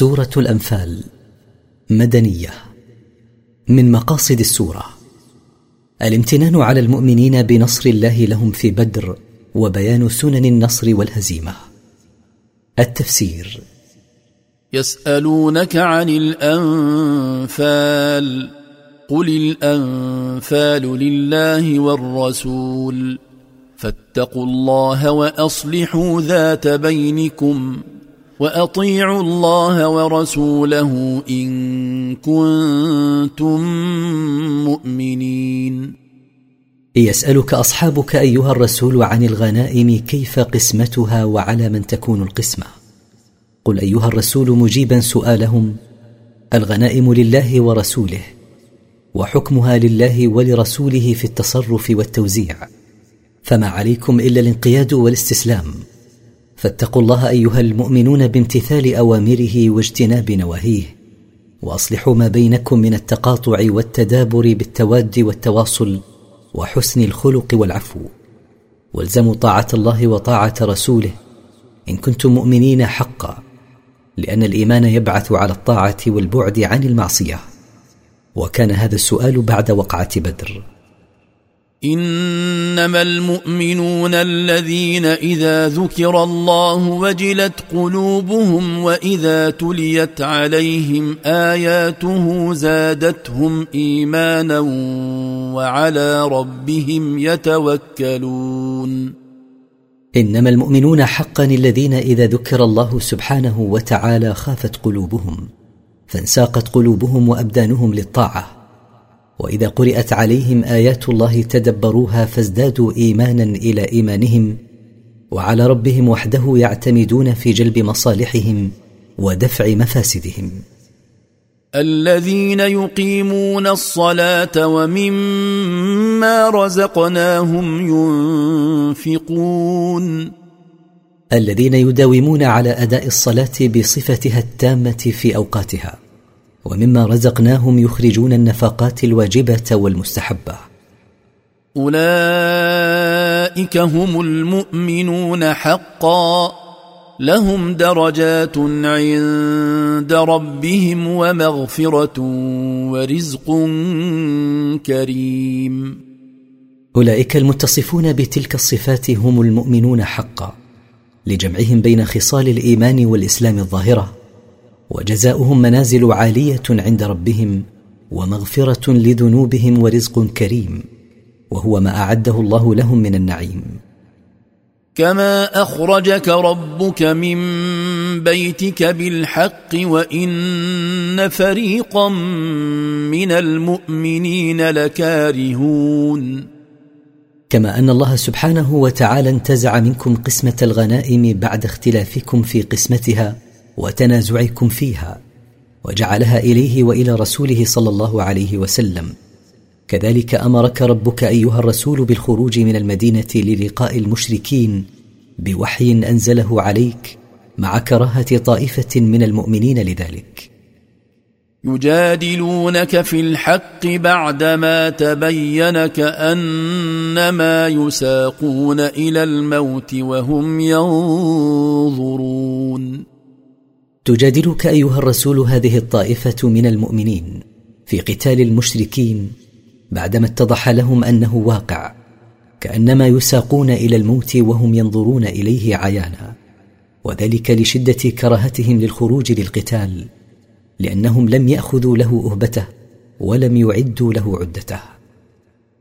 سورة الأنفال مدنية من مقاصد السورة. الامتنان على المؤمنين بنصر الله لهم في بدر وبيان سنن النصر والهزيمة. التفسير يسألونك عن الأنفال قل الأنفال لله والرسول فاتقوا الله وأصلحوا ذات بينكم. وأطيعوا الله ورسوله إن كنتم مؤمنين. يسألك أصحابك أيها الرسول عن الغنائم كيف قسمتها وعلى من تكون القسمة؟ قل أيها الرسول مجيبا سؤالهم الغنائم لله ورسوله وحكمها لله ولرسوله في التصرف والتوزيع فما عليكم إلا الانقياد والاستسلام. فاتقوا الله أيها المؤمنون بامتثال أوامره واجتناب نواهيه وأصلحوا ما بينكم من التقاطع والتدابر بالتواد والتواصل وحسن الخلق والعفو. والزموا طاعة الله وطاعة رسوله إن كنتم مؤمنين حقا لأن الإيمان يبعث على الطاعة والبعد عن المعصية. وكان هذا السؤال بعد وقعة بدر. إنما المؤمنون الذين إذا ذكر الله وجلت قلوبهم وإذا تليت عليهم آياته زادتهم إيمانا وعلى ربهم يتوكلون. إنما المؤمنون حقا الذين إذا ذكر الله سبحانه وتعالى خافت قلوبهم فانساقت قلوبهم وأبدانهم للطاعة. وإذا قرات عليهم آيات الله تدبروها فازدادوا إيمانا إلى إيمانهم وعلى ربهم وحده يعتمدون في جلب مصالحهم ودفع مفاسدهم. الذين يقيمون الصلاة ومما رزقناهم ينفقون. الذين يداومون على أداء الصلاة بصفتها التامة في أوقاتها. ومما رزقناهم يخرجون النفقات الواجبة والمستحبة. أولئك هم المؤمنون حقا. لهم درجات عند ربهم ومغفرة ورزق كريم. أولئك المتصفون بتلك الصفات هم المؤمنون حقا. لجمعهم بين خصال الإيمان والإسلام الظاهرة. وجزاؤهم منازل عالية عند ربهم ومغفرة لذنوبهم ورزق كريم وهو ما أعده الله لهم من النعيم. كما أخرجك ربك من بيتك بالحق وإن فريقا من المؤمنين لكارهون. كما أن الله سبحانه وتعالى انتزع منكم قسمة الغنائم بعد اختلافكم في قسمتها وتنازعكم فيها وجعلها إليه وإلى رسوله صلى الله عليه وسلم. كذلك أمرك ربك أيها الرسول بالخروج من المدينة للقاء المشركين بوحي أنزله عليك مع كراهة طائفة من المؤمنين لذلك. يجادلونك في الحق بعدما تبين كأنما يساقون إلى الموت وهم ينظرون. تجادلك أيها الرسول هذه الطائفة من المؤمنين في قتال المشركين بعدما اتضح لهم أنه واقع كأنما يساقون إلى الموت وهم ينظرون إليه عيانا. وذلك لشدة كراهتهم للخروج للقتال لأنهم لم يأخذوا له أهبته ولم يعدوا له عدته.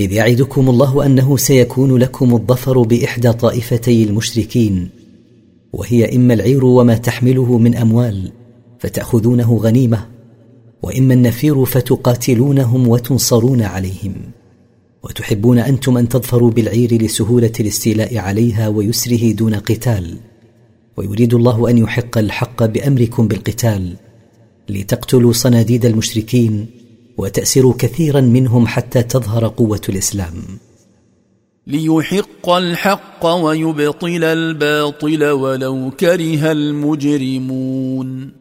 إذ يعدكم الله أنه سيكون لكم الظفر بإحدى طائفتي المشركين وهي إما العير وما تحمله من أموال فتأخذونه غنيمة وإما النفير فتقاتلونهم وتنصرون عليهم. وتحبون أنتم أن تظفروا بالعير لسهولة الاستيلاء عليها ويسره دون قتال ويريد الله أن يحق الحق بأمركم بالقتال لتقتلوا صناديد المشركين وتاسروا كثيرا منهم حتى تظهر قوة الإسلام. ليحق الحق ويبطل الباطل ولو كره المجرمون.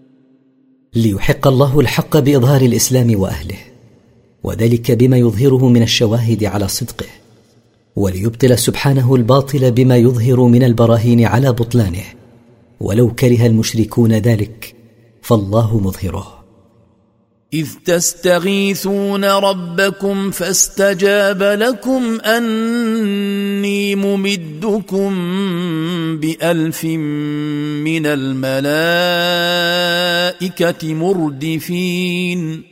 ليحق الله الحق بإظهار الإسلام وأهله وذلك بما يظهره من الشواهد على صدقه وليبطل سبحانه الباطل بما يظهر من البراهين على بطلانه ولو كره المشركون ذلك فالله مظهره. إذ تستغيثون ربكم فاستجاب لكم أني ممدكم بألف من الملائكة مردفين.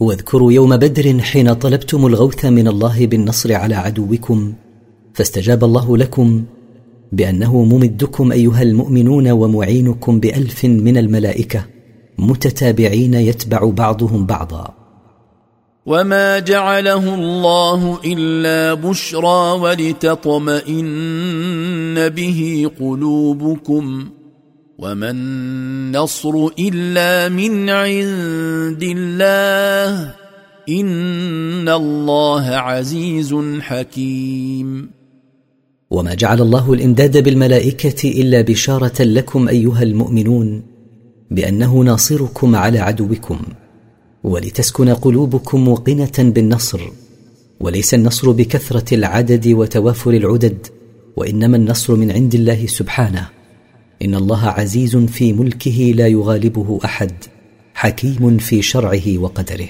واذكروا يوم بدر حين طلبتم الغوث من الله بالنصر على عدوكم فاستجاب الله لكم بأنه ممدكم أيها المؤمنون ومعينكم بألف من الملائكة. متتابعين يتبع بعضهم بعضا. وما جعله الله الا بشرى ولتطمئن به قلوبكم وما النصر الا من عند الله ان الله عزيز حكيم. وما جعل الله الامداد بالملائكه الا بشاره لكم ايها المؤمنون. بأنه ناصركم على عدوكم ولتسكن قلوبكم موقنه بالنصر وليس النصر بكثرة العدد وتوافر العدد وإنما النصر من عند الله سبحانه. إن الله عزيز في ملكه لا يغالبه أحد حكيم في شرعه وقدره.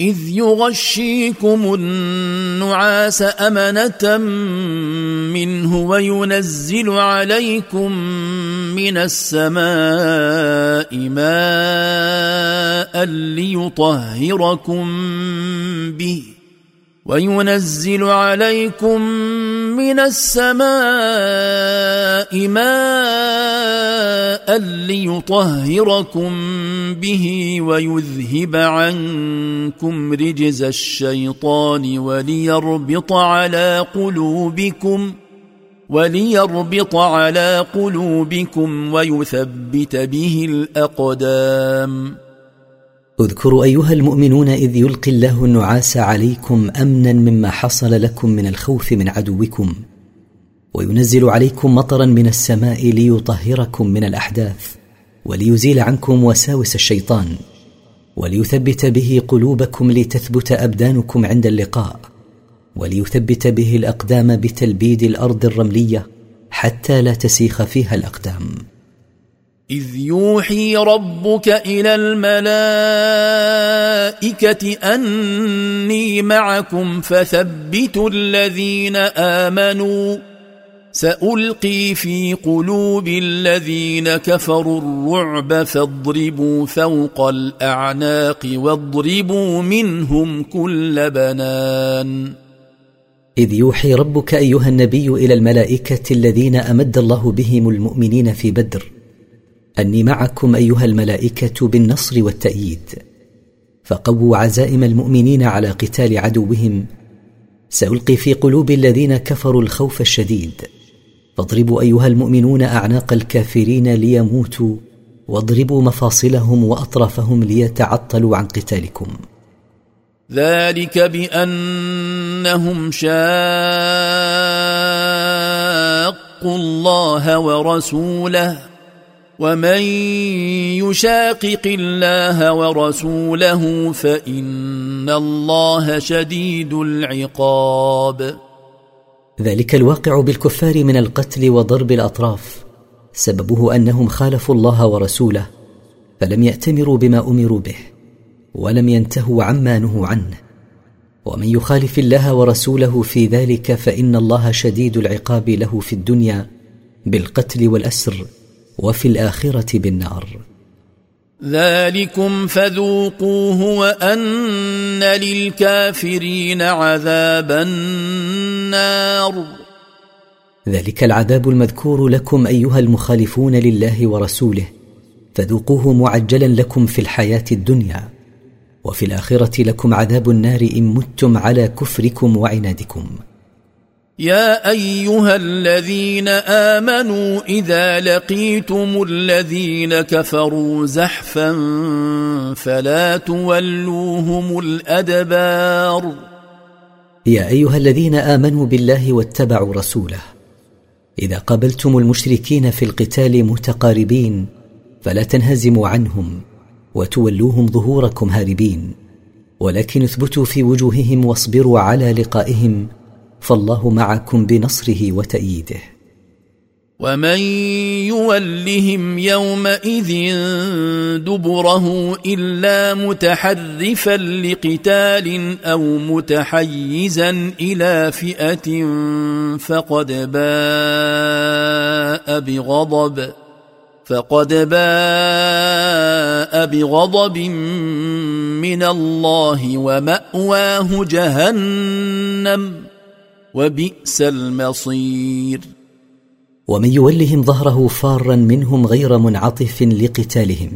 إذ يغشيكم النعاس أمنة منه وينزل عليكم من السماء ماء ليطهركم به. وينزل عليكم من السماء ماء ليطهركم به ويذهب عنكم رجز الشيطان وليربط على قلوبكم وليربط على قلوبكم ويثبت به الأقدام اذكروا أيها المؤمنون إذ يلقي الله النعاس عليكم أمنا مما حصل لكم من الخوف من عدوكم وينزل عليكم مطرا من السماء ليطهركم من الأحداث وليزيل عنكم وساوس الشيطان وليثبت به قلوبكم لتثبت أبدانكم عند اللقاء وليثبت به الأقدام بتلبيد الأرض الرملية حتى لا تسيخ فيها الأقدام. إذ يوحي ربك إلى الملائكة أني معكم فثبتوا الذين آمنوا سألقي في قلوب الذين كفروا الرعب فاضربوا فوق الأعناق واضربوا منهم كل بنان. إذ يوحي ربك أيها النبي إلى الملائكة الذين أمد الله بهم المؤمنين في بدر أني معكم أيها الملائكة بالنصر والتأييد. فقووا عزائم المؤمنين على قتال عدوهم. سألقي في قلوب الذين كفروا الخوف الشديد. فاضربوا أيها المؤمنون أعناق الكافرين ليموتوا. واضربوا مفاصلهم وأطرافهم ليتعطلوا عن قتالكم. ذلك بأنهم شاقوا الله ورسوله. ومن يشاقق الله ورسوله فان الله شديد العقاب ذلك الواقع بالكفار من القتل وضرب الأطراف. سببه أنهم خالفوا الله ورسوله فلم يأتمروا بما أمروا به ولم ينتهوا عما نهوا عنه. ومن يخالف الله ورسوله في ذلك فإن الله شديد العقاب له في الدنيا بالقتل والأسر. وفي الآخرة بالنار. ذلكم فذوقوه وأن للكافرين عذاب النار. ذلك العذاب المذكور لكم أيها المخالفون لله ورسوله. فذوقوه معجلا لكم في الحياة الدنيا. وفي الآخرة لكم عذاب النار إن متم على كفركم وعنادكم. يا أيها الذين آمنوا إذا لقيتم الذين كفروا زحفا فلا تولوهم الأدبار. يا أيها الذين آمنوا بالله واتبعوا رسوله. إذا قابلتم المشركين في القتال متقاربين فلا تنهزموا عنهم وتولوهم ظهوركم هاربين ولكن اثبتوا في وجوههم واصبروا على لقائهم فالله معكم بنصره وتأييده. ومن يولهم يومئذ دبره الا متحرفا لقتال أو متحيزا إلى فئه فقد باء بغضب فقد باء بغضب من الله وماواه جهنم. وبئس المصير. ومن يولهم ظهره فارا منهم غير منعطف لقتالهم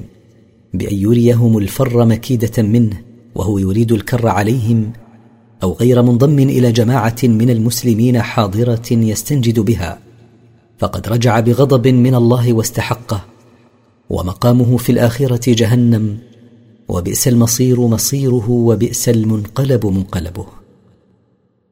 بأن يريهم الفر مكيدة منه وهو يريد الكر عليهم أو غير منضم إلى جماعة من المسلمين حاضرة يستنجد بها. فقد رجع بغضب من الله واستحقه ومقامه في الآخرة جهنم وبئس المصير مصيره وبئس المنقلب منقلبه.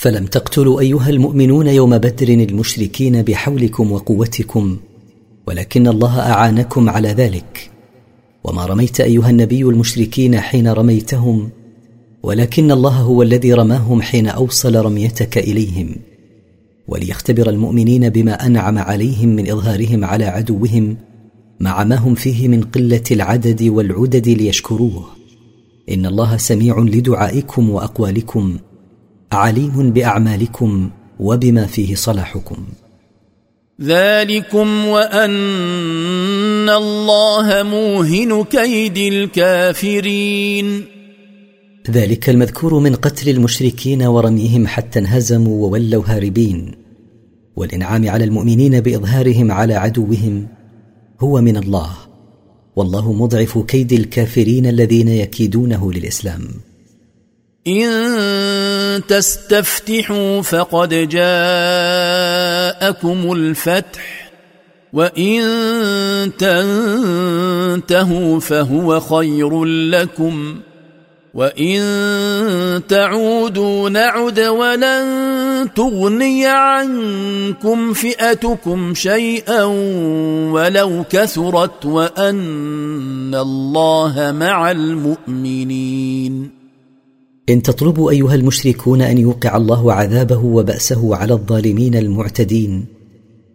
فلم تقتلوا أيها المؤمنون يوم بدر المشركين بحولكم وقوتكم ولكن الله أعانكم على ذلك. وما رميت أيها النبي المشركين حين رميتهم ولكن الله هو الذي رماهم حين أوصل رميتك إليهم. وليختبر المؤمنين بما أنعم عليهم من إظهارهم على عدوهم مع ما هم فيه من قلة العدد والعدد ليشكروه. إن الله سميع لدعائكم وأقوالكم. عليم بأعمالكم وبما فيه صلاحكم. ذلكم وأن الله موهن كيد الكافرين. ذلك المذكور من قتل المشركين ورميهم حتى انهزموا وولوا هاربين. والإنعام على المؤمنين بإظهارهم على عدوهم هو من الله. والله مضعف كيد الكافرين الذين يكيدونه للإسلام. إن تستفتحوا فقد جاءكم الفتح وإن تنتهوا فهو خير لكم وإن تعودوا نعد ولن تغني عنكم فئتكم شيئا ولو كثرت وأن الله مع المؤمنين. إن تطلبوا أيها المشركون أن يوقع الله عذابه وبأسه على الظالمين المعتدين.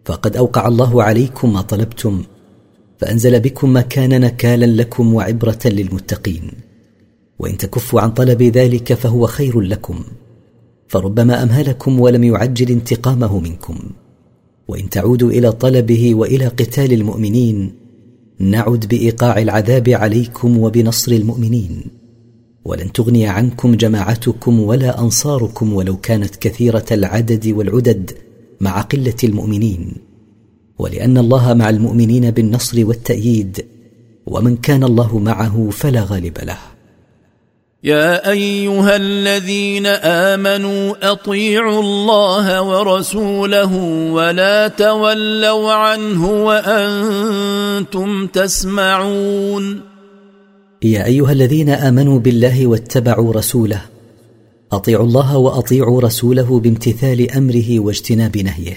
فقد أوقع الله عليكم ما طلبتم فأنزل بكم ما كان نكالا لكم وعبرة للمتقين. وإن تكفوا عن طلب ذلك فهو خير لكم فربما أمهلكم ولم يعجل انتقامه منكم. وإن تعودوا إلى طلبه وإلى قتال المؤمنين نعد بإيقاع العذاب عليكم وبنصر المؤمنين. ولن تغني عنكم جماعتكم ولا أنصاركم ولو كانت كثيرة العدد والعدد مع قلة المؤمنين. ولأن الله مع المؤمنين بالنصر والتأييد ومن كان الله معه فلا غالب له. يا أيها الذين آمنوا أطيعوا الله ورسوله ولا تولوا عنه وأنتم تسمعون. يا أيها الذين آمنوا بالله واتبعوا رسوله. أطيعوا الله وأطيعوا رسوله بامتثال أمره واجتناب نهيه.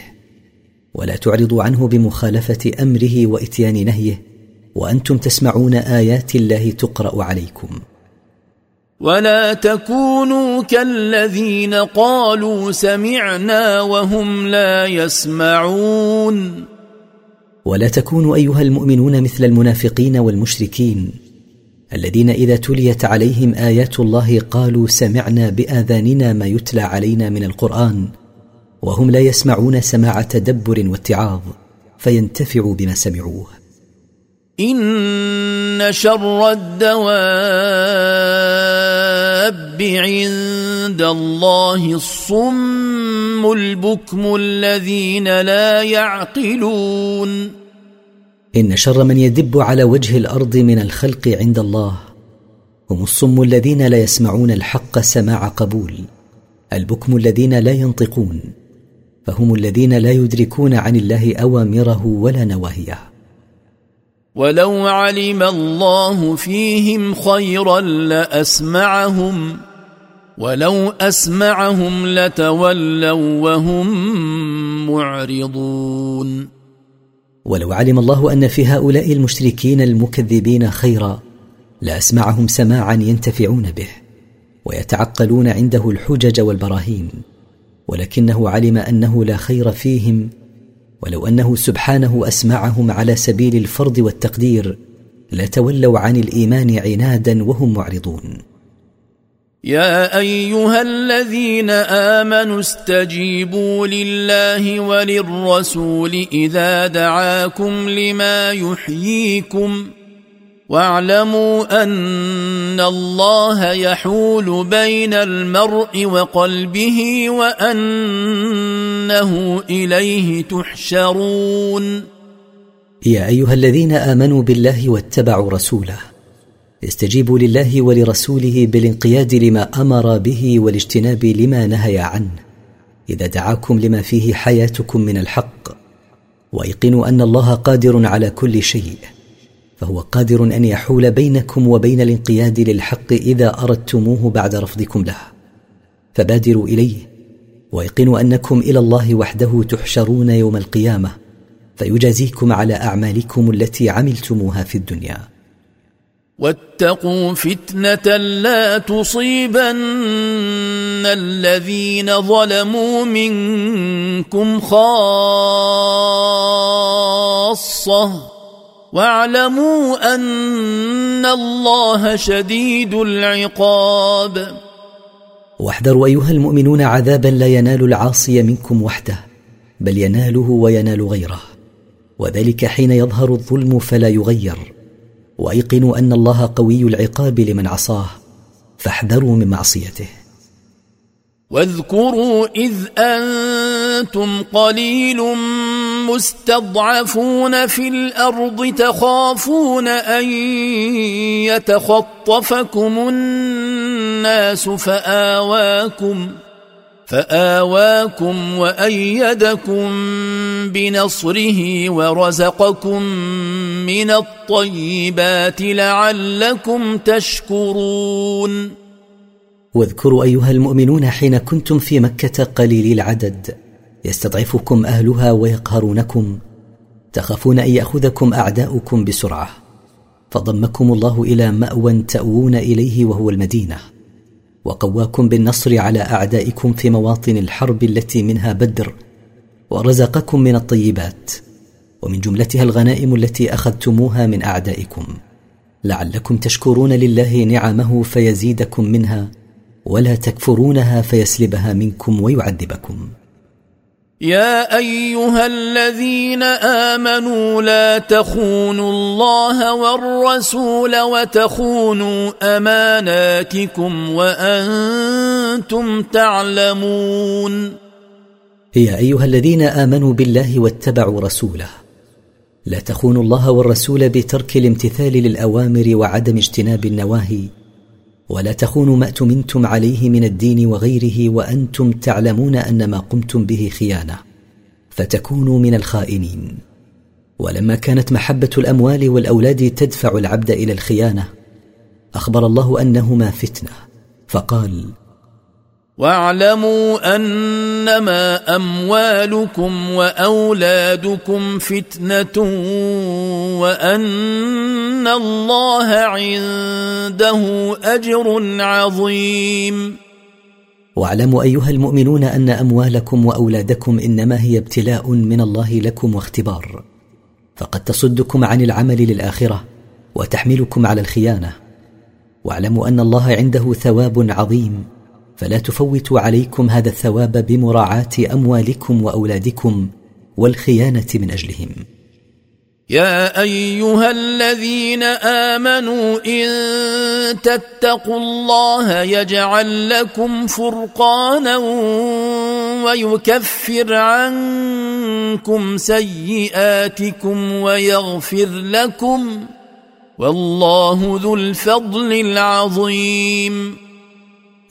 ولا تعرضوا عنه بمخالفة أمره وإتيان نهيه. وأنتم تسمعون آيات الله تقرأ عليكم. ولا تكونوا كالذين قالوا سمعنا وهم لا يسمعون. ولا تكونوا أيها المؤمنون مثل المنافقين والمشركين. الذين إذا تليت عليهم آيات الله قالوا سمعنا بآذاننا ما يتلى علينا من القرآن وهم لا يسمعون سماع تدبر واتعاظ فينتفعوا بما سمعوه. إن شر الدواب عند الله الصم البكم الذين لا يعقلون. إن شر من يدب على وجه الأرض من الخلق عند الله. هم الصم الذين لا يسمعون الحق سماع قبول. البكم الذين لا ينطقون. فهم الذين لا يدركون عن الله أوامره ولا نواهيه. ولو علم الله فيهم خيرا لأسمعهم ولو أسمعهم لتولوا وهم معرضون. ولو علم الله أن في هؤلاء المشركين المكذبين خيرا لأسمعهم سماعا ينتفعون به ويتعقلون عنده الحجج والبراهين ولكنه علم أنه لا خير فيهم ولو أنه سبحانه أسمعهم على سبيل الفرض والتقدير لتولوا عن الإيمان عنادا وهم معرضون. يا أيها الذين آمنوا استجيبوا لله وللرسول إذا دعاكم لما يحييكم واعلموا أن الله يحول بين المرء وقلبه وأنه إليه تحشرون. يا أيها الذين آمنوا بالله واتبعوا رسوله. استجيبوا لله ولرسوله بالانقياد لما أمر به والاجتناب لما نهي عنه. إذا دعاكم لما فيه حياتكم من الحق وأيقنوا أن الله قادر على كل شيء فهو قادر أن يحول بينكم وبين الانقياد للحق إذا أردتموه بعد رفضكم له. فبادروا إليه وأيقنوا أنكم إلى الله وحده تحشرون يوم القيامة فيجازيكم على أعمالكم التي عملتموها في الدنيا. واتقوا فتنة لا تصيبن الذين ظلموا منكم خاصة. واعلموا أن الله شديد العقاب. واحذروا أيها المؤمنون عذابا لا ينال العاصي منكم وحده بل يناله وينال غيره وذلك حين يظهر الظلم فلا يغير. وأيقنوا أن الله قوي العقاب لمن عصاه فاحذروا من معصيته. واذكروا إذ أنتم قليل مستضعفون في الأرض تخافون أن يتخطفكم الناس فآواكم فآواكم وأيدكم بنصره ورزقكم من الطيبات لعلكم تشكرون. واذكروا أيها المؤمنون حين كنتم في مكة قليلي العدد. يستضعفكم أهلها ويقهرونكم. تخافون أن يأخذكم أعداؤكم بسرعة. فضمكم الله إلى مأوى تأوون إليه وهو المدينة. وقواكم بالنصر على أعدائكم في مواطن الحرب التي منها بدر ورزقكم من الطيبات ومن جملتها الغنائم التي أخذتموها من أعدائكم. لعلكم تشكرون لله نعمه فيزيدكم منها ولا تكفرونها فيسلبها منكم ويعذبكم. يا أيها الذين آمنوا لا تخونوا الله والرسول وتخونوا أماناتكم وأنتم تعلمون. يا أيها الذين آمنوا بالله واتبعوا رسوله. لا تخونوا الله والرسول بترك الامتثال للأوامر وعدم اجتناب النواهي. ولا تخونوا ما اؤتمنتم عليه من الدين وغيره وأنتم تعلمون أن ما قمتم به خيانة فتكونوا من الخائنين. ولما كانت محبة الأموال والأولاد تدفع العبد إلى الخيانة أخبر الله أنهما فتنة فقال واعلموا أنما أموالكم وأولادكم فتنة وأن الله عنده أجر عظيم. واعلموا أيها المؤمنون أن أموالكم وأولادكم إنما هي ابتلاء من الله لكم واختبار. فقد تصدكم عن العمل للآخرة وتحملكم على الخيانة. واعلموا أن الله عنده ثواب عظيم. فلا تفوتوا عليكم هذا الثواب بمراعاة أموالكم وأولادكم والخيانة من أجلهم. يا أيها الذين آمنوا إن تتقوا الله يجعل لكم فرقانا ويكفر عنكم سيئاتكم ويغفر لكم. والله ذو الفضل العظيم.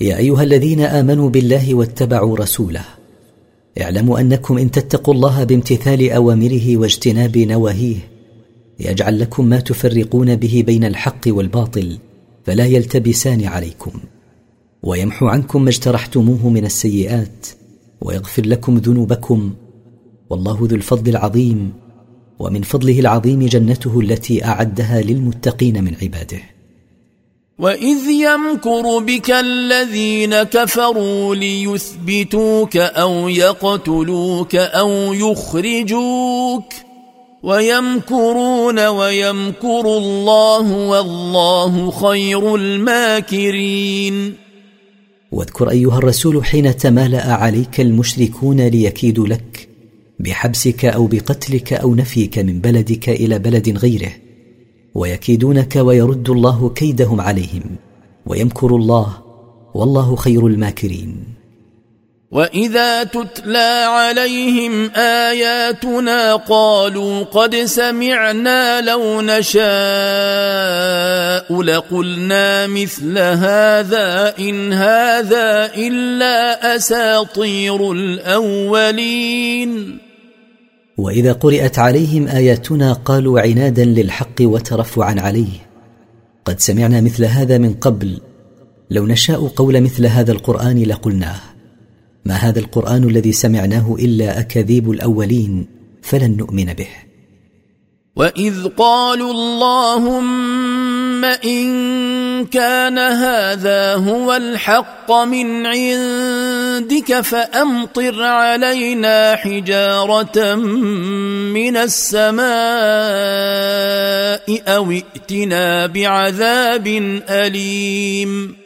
يا أيها الذين آمنوا بالله واتبعوا رسوله اعلموا أنكم إن تتقوا الله بامتثال أوامره واجتناب نواهيه يجعل لكم ما تفرقون به بين الحق والباطل فلا يلتبسان عليكم ويمحو عنكم ما اجترحتموه من السيئات ويغفر لكم ذنوبكم والله ذو الفضل العظيم ومن فضله العظيم جنته التي أعدها للمتقين من عباده. واذ يمكر بك الذين كفروا ليثبتوك أو يقتلوك أو يخرجوك ويمكرون ويمكر الله والله خير الماكرين واذكر أيها الرسول حين تمالأ عليك المشركون ليكيدوا لك بحبسك أو بقتلك أو نفيك من بلدك إلى بلد غيره. ويكيدونك ويرد الله كيدهم عليهم ويمكر الله والله خير الماكرين. وإذا تتلى عليهم آياتنا قالوا قد سمعنا لو نشاء لقلنا مثل هذا إن هذا إلا أساطير الأولين. وإذا قرات عليهم آياتنا قالوا عنادا للحق وترفعا عليه. قد سمعنا مثل هذا من قبل. لو نشاء قول مثل هذا القرآن لقلناه ما هذا القرآن الذي سمعناه إلا أكاذيب الأولين؟ فلن نؤمن به. واذ قالوا اللهم ان كان هذا هو الحق من عندك فامطر علينا حجاره من السماء أو ائتنا بعذاب اليم.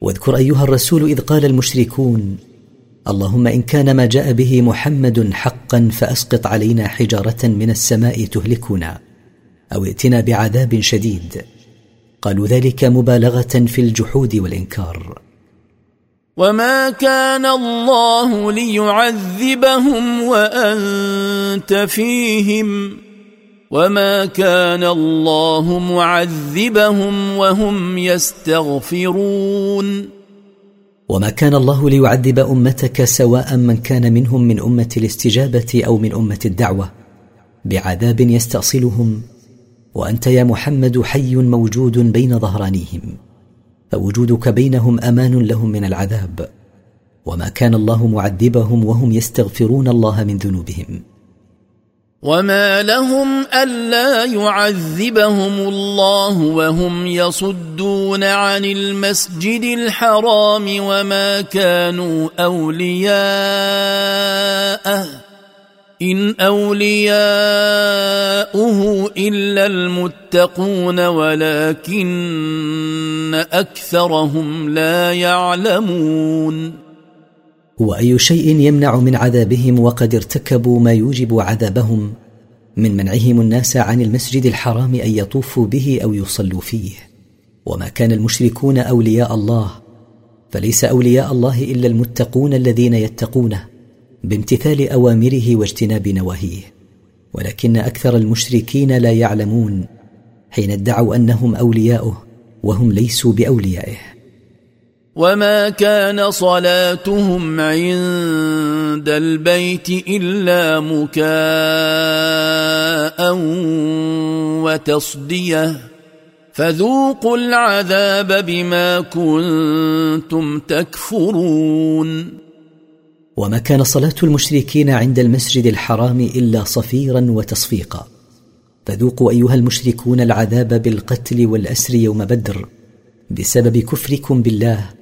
واذكر أيها الرسول إذ قال المشركون اللهم إن كان ما جاء به محمد حقا فأسقط علينا حجارة من السماء تهلكنا أو ائتنا بعذاب شديد. قالوا ذلك مبالغة في الجحود والإنكار. وما كان الله ليعذبهم وأنت فيهم. وما كان الله معذبهم وهم يستغفرون. وما كان الله ليعذب أمتك سواء من كان منهم من أمة الاستجابة أو من أمة الدعوة. بعذاب يستأصلهم وأنت يا محمد حي موجود بين ظهرانيهم فوجودك بينهم أمان لهم من العذاب. وما كان الله معذبهم وهم يستغفرون الله من ذنوبهم. وما لهم الا يعذبهم الله وهم يصدون عن المسجد الحرام وما كانوا اولياءه ان اولياؤه الا المتقون ولكن اكثرهم لا يعلمون وأي شيء يمنع من عذابهم وقد ارتكبوا ما يوجب عذابهم من منعهم الناس عن المسجد الحرام أن يطوفوا به أو يصلوا فيه. وما كان المشركون أولياء الله فليس أولياء الله إلا المتقون الذين يتقونه بامتثال أوامره واجتناب نواهيه. ولكن أكثر المشركين لا يعلمون حين ادعوا أنهم أولياؤه وهم ليسوا بأوليائه. وما كان صلاتهم عند البيت الا مكاء وتصديه فذوقوا العذاب بما كنتم تكفرون وما كان صلاه المشركين عند المسجد الحرام الا صفيرا وتصفيقا فذوقوا أيها المشركون العذاب بالقتل والأسر يوم بدر بسبب كفركم بالله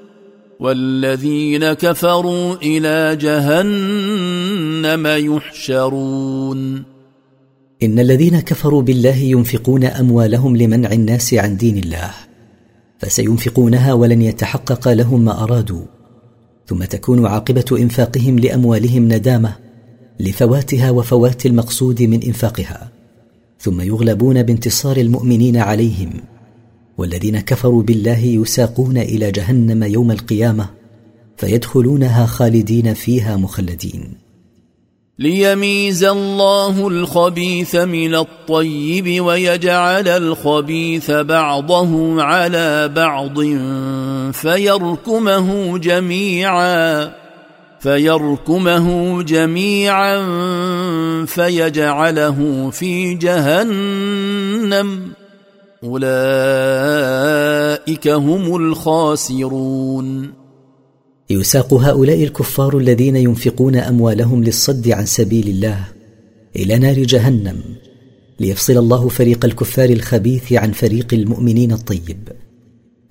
والذين كفروا إلى جهنم يحشرون. إن الذين كفروا بالله ينفقون أموالهم لمنع الناس عن دين الله فسينفقونها ولن يتحقق لهم ما أرادوا ثم تكون عاقبة إنفاقهم لأموالهم ندامة لفواتها وفوات المقصود من إنفاقها ثم يغلبون بانتصار المؤمنين عليهم. والذين كفروا بالله يساقون إلى جهنم يوم القيامة فيدخلونها خالدين فيها مخلدين. ليميز الله الخبيث من الطيب ويجعل الخبيث بعضه على بعض فيركمه جميعا فيركمه جميعا فيجعله في جهنم. أولئك هم الخاسرون. يساق هؤلاء الكفار الذين ينفقون أموالهم للصد عن سبيل الله إلى نار جهنم ليفصل الله فريق الكفار الخبيث عن فريق المؤمنين الطيب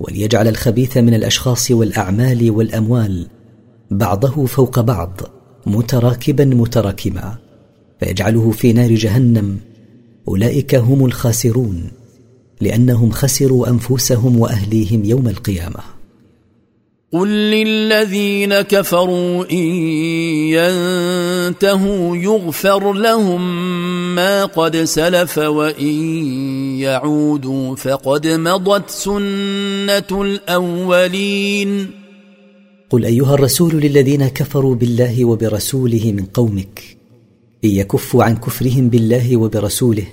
وليجعل الخبيث من الأشخاص والأعمال والأموال بعضه فوق بعض متراكبا متراكما فيجعله في نار جهنم أولئك هم الخاسرون. لأنهم خسروا أنفسهم وأهليهم يوم القيامة. قل للذين كفروا إن ينتهوا يغفر لهم ما قد سلف وإن يعودوا فقد مضت سنة الأولين. قل أيها الرسول للذين كفروا بالله وبرسوله من قومك إن يكفوا عن كفرهم بالله وبرسوله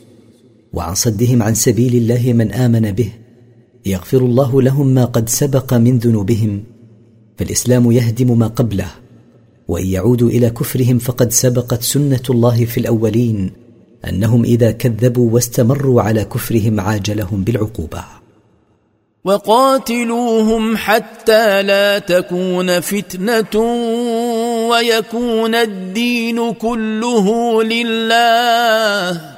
وعن صدهم عن سبيل الله من آمن به يغفر الله لهم ما قد سبق من ذنوبهم فالإسلام يهدم ما قبله وإن يعودوا إلى كفرهم فقد سبقت سنة الله في الأولين أنهم إذا كذبوا واستمروا على كفرهم عاجلهم بالعقوبة. وقاتلوهم حتى لا تكون فتنة ويكون الدين كله لله.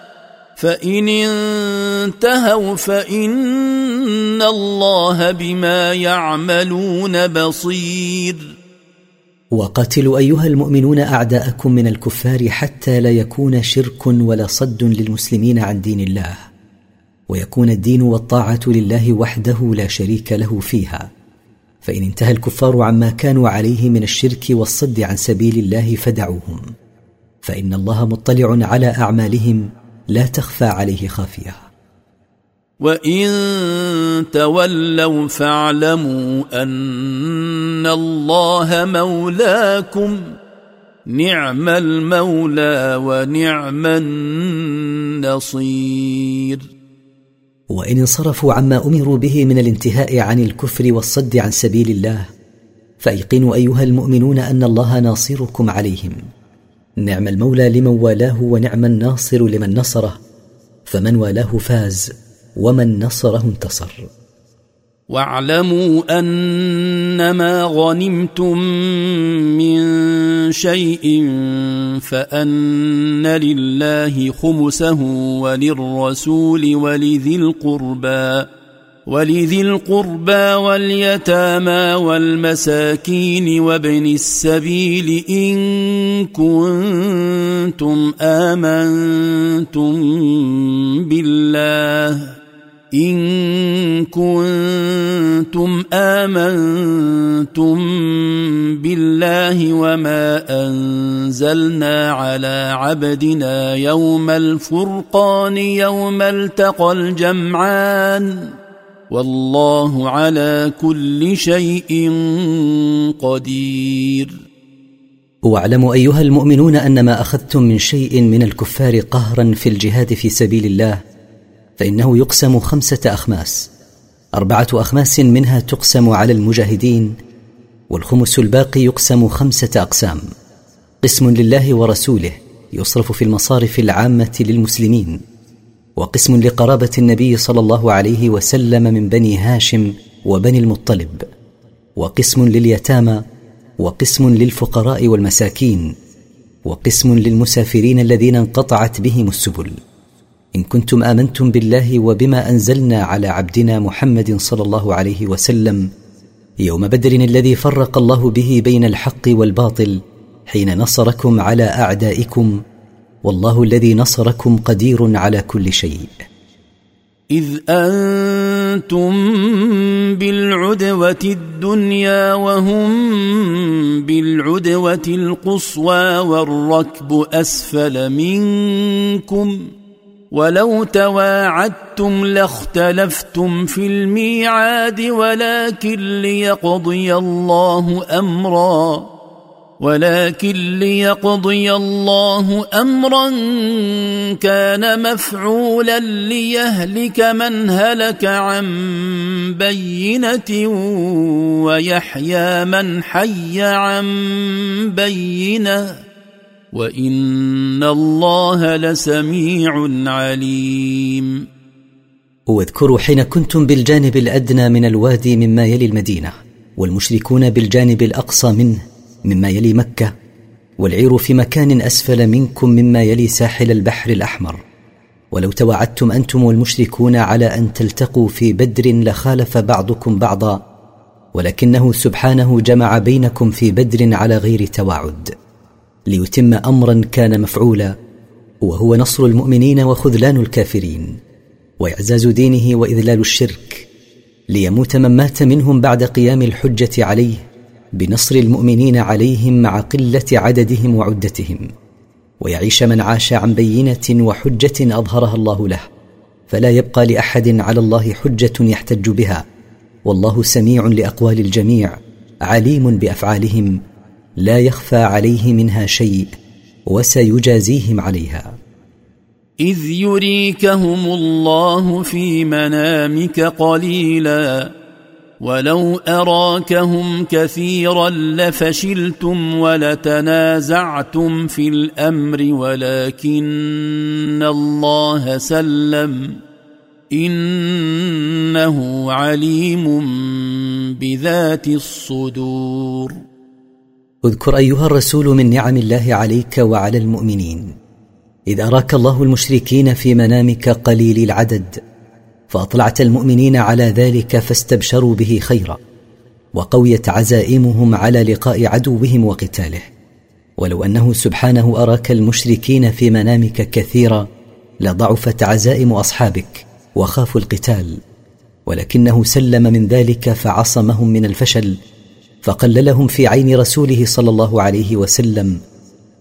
فإن انتهوا فإن الله بما يعملون بصير. وقاتلوا أيها المؤمنون أعداءكم من الكفار حتى لا يكون شرك ولا صد للمسلمين عن دين الله ويكون الدين والطاعة لله وحده لا شريك له فيها. فإن انتهى الكفار عما كانوا عليه من الشرك والصد عن سبيل الله فدعوهم فإن الله مطلع على أعمالهم لا تخفى عليه خافية. وان تولوا فاعلموا ان الله مولاكم نعم المولى ونعم النصير. وان انصرفوا عما امروا به من الانتهاء عن الكفر والصد عن سبيل الله فايقنوا ايها المؤمنون ان الله ناصركم عليهم. نعم المولى لمن والاه ونعم الناصر لمن نصره فمن والاه فاز ومن نصره انتصر. واعلموا أنما غنمتم من شيء فأن لله خمسه وللرسول ولذي القربى. ولذي القربى واليتامى والمساكين وابن السبيل إن كنتم آمنتم بالله إن كنتم آمنتم بالله وما أنزلنا على عبدنا يوم الفرقان يوم التقى الجمعان والله على كل شيء قدير. واعلموا أيها المؤمنون أن ما أخذتم من شيء من الكفار قهرا في الجهاد في سبيل الله فإنه يقسم خمسة أخماس. أربعة أخماس منها تقسم على المجاهدين والخمس الباقي يقسم خمسة أقسام. قسم لله ورسوله يصرف في المصارف العامة للمسلمين. وقسم لقرابة النبي صلى الله عليه وسلم من بني هاشم وبني المطلب وقسم لليتامى وقسم للفقراء والمساكين وقسم للمسافرين الذين انقطعت بهم السبل. إن كنتم آمنتم بالله وبما أنزلنا على عبدنا محمد صلى الله عليه وسلم يوم بدر الذي فرق الله به بين الحق والباطل حين نصركم على أعدائكم والله الذي نصركم قدير على كل شيء. إذ أنتم بالعدوة الدنيا وهم بالعدوة القصوى والركب أسفل منكم ولو تواعدتم لاختلفتم في الميعاد ولكن ليقضي الله أمرا. ولكن ليقضي الله أمرا كان مفعولا ليهلك من هلك عن بينة ويحيى من حي عن بينة. وإن الله لسميع عليم. واذكروا حين كنتم بالجانب الأدنى من الوادي مما يلي المدينة والمشركون بالجانب الأقصى منه مما يلي مكة والعير في مكان أسفل منكم مما يلي ساحل البحر الأحمر. ولو توعدتم أنتم والمشركون على أن تلتقوا في بدر لخالف بعضكم بعضا ولكنه سبحانه جمع بينكم في بدر على غير تواعد ليتم أمرا كان مفعولا وهو نصر المؤمنين وخذلان الكافرين وإعزاز دينه وإذلال الشرك ليموت من مات منهم بعد قيام الحجة عليه. بنصر المؤمنين عليهم مع قلة عددهم وعدتهم ويعيش من عاش عن بينة وحجة أظهرها الله له فلا يبقى لأحد على الله حجة يحتج بها والله سميع لأقوال الجميع عليم بأفعالهم لا يخفى عليه منها شيء وسيجازيهم عليها. إذ يريكهم الله في منامك قليلا ولو اراكهم كثيرا لفشلتم ولتنازعتم في الامر ولكن الله سلم انه عليم بذات الصدور اذكر أيها الرسول من نعم الله عليك وعلى المؤمنين إذ أراك الله المشركين في منامك قليل العدد فأطلعت المؤمنين على ذلك فاستبشروا به خيرا وقويت عزائمهم على لقاء عدوهم وقتاله. ولو أنه سبحانه أراك المشركين في منامك كثيرا لضعفت عزائم أصحابك وخافوا القتال. ولكنه سلم من ذلك فعصمهم من الفشل فقللهم في عين رسوله صلى الله عليه وسلم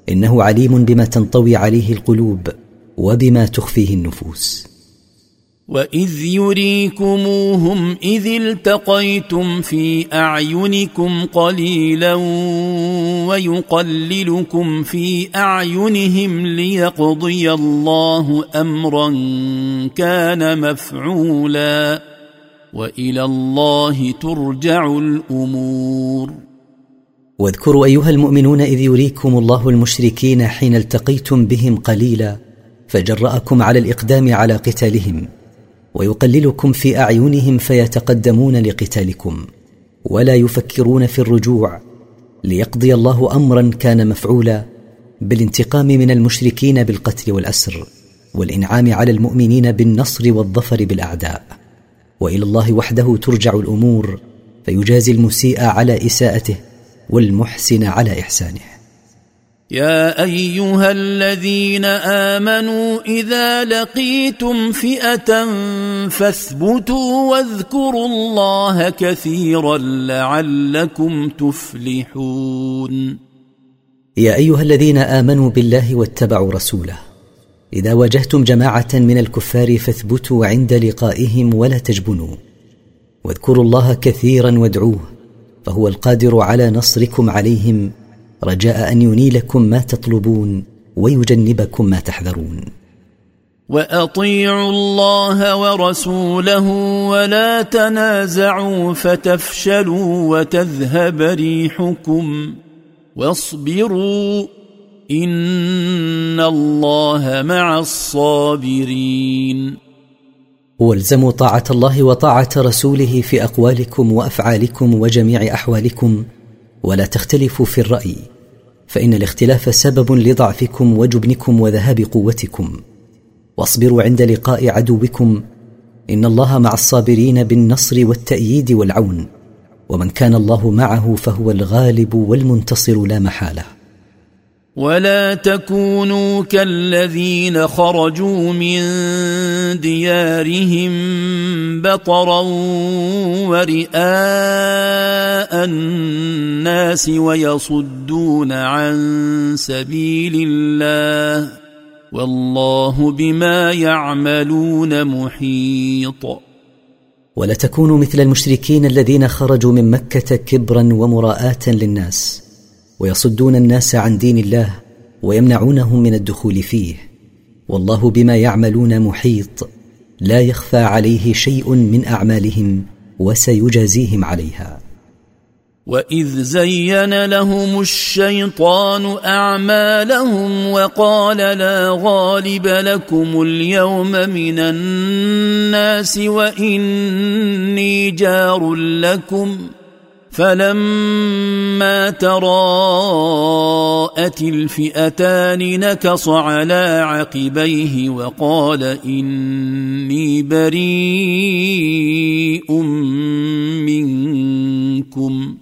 إنه عليم بما تنطوي عليه القلوب وبما تخفيه النفوس. واذ يريكموهم اذ التقيتم في اعينكم قليلا ويقللكم في اعينهم ليقضي الله امرا كان مفعولا والى الله ترجع الأمور واذكروا أيها المؤمنون إذ يريكم الله المشركين حين التقيتم بهم قليلا فجرأكم على الإقدام على قتالهم. ويقللكم في أعينهم فيتقدمون لقتالكم ولا يفكرون في الرجوع ليقضي الله أمرا كان مفعولا بالانتقام من المشركين بالقتل والأسر والإنعام على المؤمنين بالنصر والظفر بالأعداء وإلى الله وحده ترجع الأمور فيجازي المسيء على إساءته والمحسن على إحسانه يا أيها الذين آمنوا إذا لقيتم فئة فاثبتوا واذكروا الله كثيرا لعلكم تفلحون. يا أيها الذين آمنوا بالله واتبعوا رسوله. إذا واجهتم جماعة من الكفار فاثبتوا عند لقائهم ولا تجبنوا. واذكروا الله كثيرا وادعوه فهو القادر على نصركم عليهم رجاء أن ينيلكم ما تطلبون ويجنبكم ما تحذرون. وأطيعوا الله ورسوله ولا تنازعوا فتفشلوا وتذهب ريحكم واصبروا إن الله مع الصابرين. والزموا طاعة الله وطاعة رسوله في أقوالكم وأفعالكم وجميع أحوالكم ولا تختلفوا في الرأي فإن الاختلاف سبب لضعفكم وجبنكم وذهاب قوتكم. واصبروا عند لقاء عدوكم إن الله مع الصابرين بالنصر والتأييد والعون ومن كان الله معه فهو الغالب والمنتصر لا محالة. ولا تكونوا كالذين خرجوا من ديارهم بطرا ورئاء الناس ويصدون عن سبيل الله والله بما يعملون محيط. ولا تكونوا مثل المشركين الذين خرجوا من مكة كبرا ومراءاه للناس. ويصدون الناس عن دين الله ويمنعونهم من الدخول فيه. والله بما يعملون محيط. لا يخفى عليه شيء من أعمالهم وسيجازيهم عليها. وإذ زين لهم الشيطان أعمالهم وقال لا غالب لكم اليوم من الناس وإني جار لكم. فلما تراءت الفئتان نكص على عقبيه وقال اني بريء منكم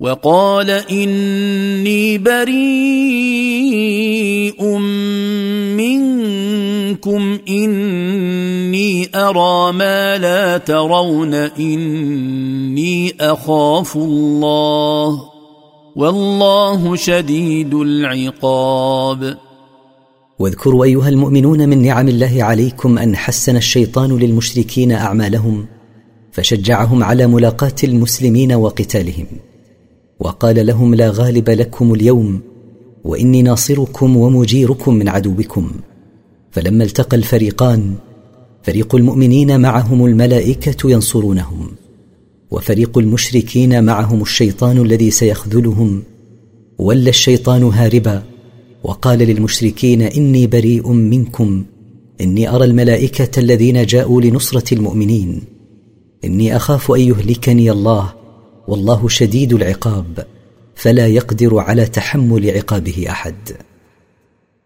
وقال اني بريء منكم إني أرى ما لا ترون إني أخاف الله والله شديد العقاب. واذكروا أيها المؤمنون من نعم الله عليكم أن حسن الشيطان للمشركين أعمالهم فشجعهم على ملاقاة المسلمين وقتالهم وقال لهم لا غالب لكم اليوم وإني ناصركم ومجيركم من عدوكم. فلما التقى الفريقان فريق المؤمنين معهم الملائكة ينصرونهم وفريق المشركين معهم الشيطان الذي سيخذلهم ولى الشيطان هاربا وقال للمشركين إني بريء منكم إني أرى الملائكة الذين جاءوا لنصرة المؤمنين إني أخاف أن يهلكني الله والله شديد العقاب فلا يقدر على تحمل عقابه أحد.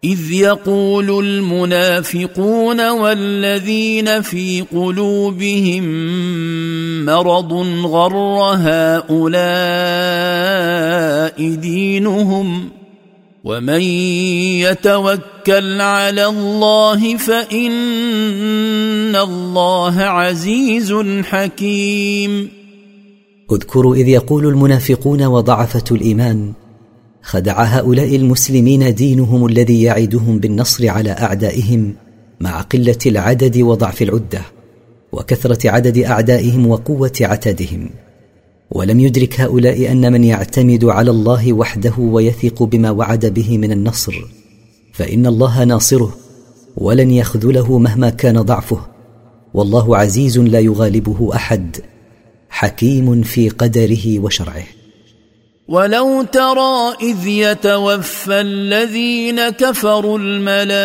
إذ يقول المنافقون والذين في قلوبهم مرض غر هؤلاء دينهم ومن يتوكل على الله فإن الله عزيز حكيم. اذكروا إذ يقول المنافقون وضعفة الإيمان خدع هؤلاء المسلمين دينهم الذي يعدهم بالنصر على أعدائهم مع قلة العدد وضعف العدة وكثرة عدد أعدائهم وقوة عتادهم. ولم يدرك هؤلاء أن من يعتمد على الله وحده ويثق بما وعد به من النصر فإن الله ناصره ولن يخذله مهما كان ضعفه. والله عزيز لا يغالبه أحد حكيم في قدره وشرعه. ولو ترى اذ يتوفى الذين كفروا الملائكه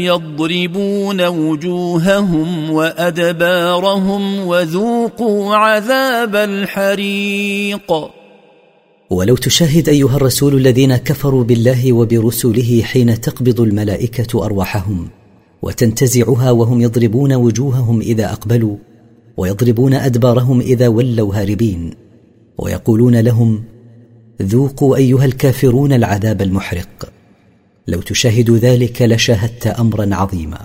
يضربون وجوههم وادبارهم وذوقوا عذاب الحريق. ولو تشاهد ايها الرسول الذين كفروا بالله وبرسله حين تقبض الملائكه ارواحهم وتنتزعها وهم يضربون وجوههم اذا اقبلوا ويضربون ادبارهم اذا ولوا هاربين. ويقولون لهم ذوقوا أيها الكافرون العذاب المحرق. لو تشاهد ذلك لشاهدت أمرا عظيما.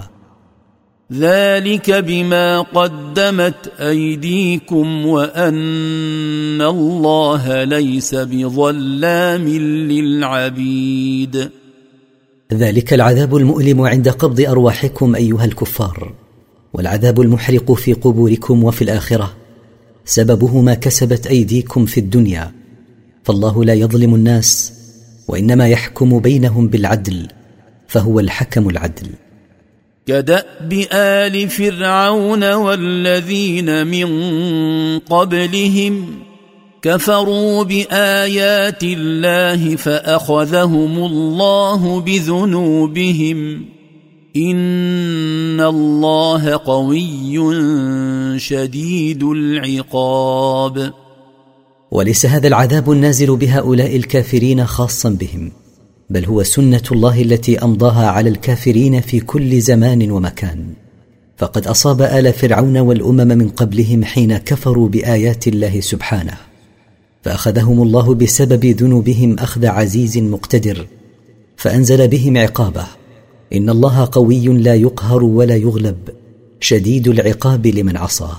ذلك بما قدمت أيديكم وأن الله ليس بظلام للعبيد. ذلك العذاب المؤلم عند قبض أرواحكم أيها الكفار والعذاب المحرق في قبوركم وفي الآخرة. سببه ما كسبت أيديكم في الدنيا. فالله لا يظلم الناس وإنما يحكم بينهم بالعدل فهو الحكم العدل. كداب ال فرعون والذين من قبلهم كفروا بآيات الله فأخذهم الله بذنوبهم. ان الله قوي شديد العقاب وليس هذا العذاب النازل بهؤلاء الكافرين خاصا بهم بل هو سنة الله التي أمضاها على الكافرين في كل زمان ومكان. فقد أصاب آل فرعون والأمم من قبلهم حين كفروا بآيات الله سبحانه. فأخذهم الله بسبب ذنوبهم أخذ عزيز مقتدر فأنزل بهم عقابه. إن الله قوي لا يقهر ولا يغلب شديد العقاب لمن عصاه.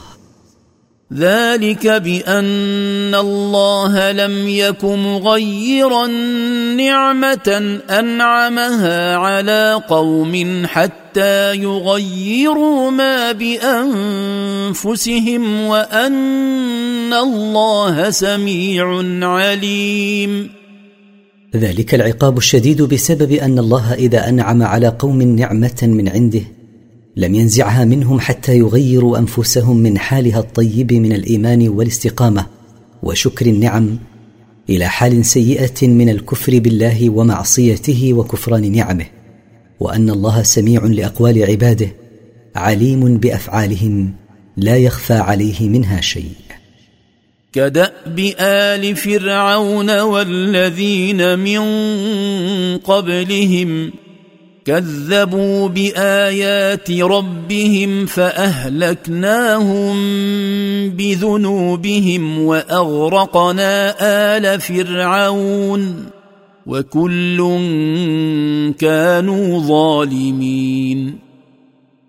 ذلك بأن الله لم يك مغيرا نعمة أنعمها على قوم حتى يغيروا ما بأنفسهم وأن الله سميع عليم. ذلك العقاب الشديد بسبب أن الله إذا أنعم على قوم نعمة من عنده لم ينزعها منهم حتى يغيروا أنفسهم من حالها الطيب من الإيمان والاستقامة وشكر النعم إلى حال سيئة من الكفر بالله ومعصيته وكفران نعمه وأن الله سميع لأقوال عباده عليم بأفعالهم لا يخفى عليه منها شيء. كدأب آل فرعون والذين من قبلهم كذبوا بآيات ربهم فأهلكناهم بذنوبهم وأغرقنا آل فرعون وكل كانوا ظالمين.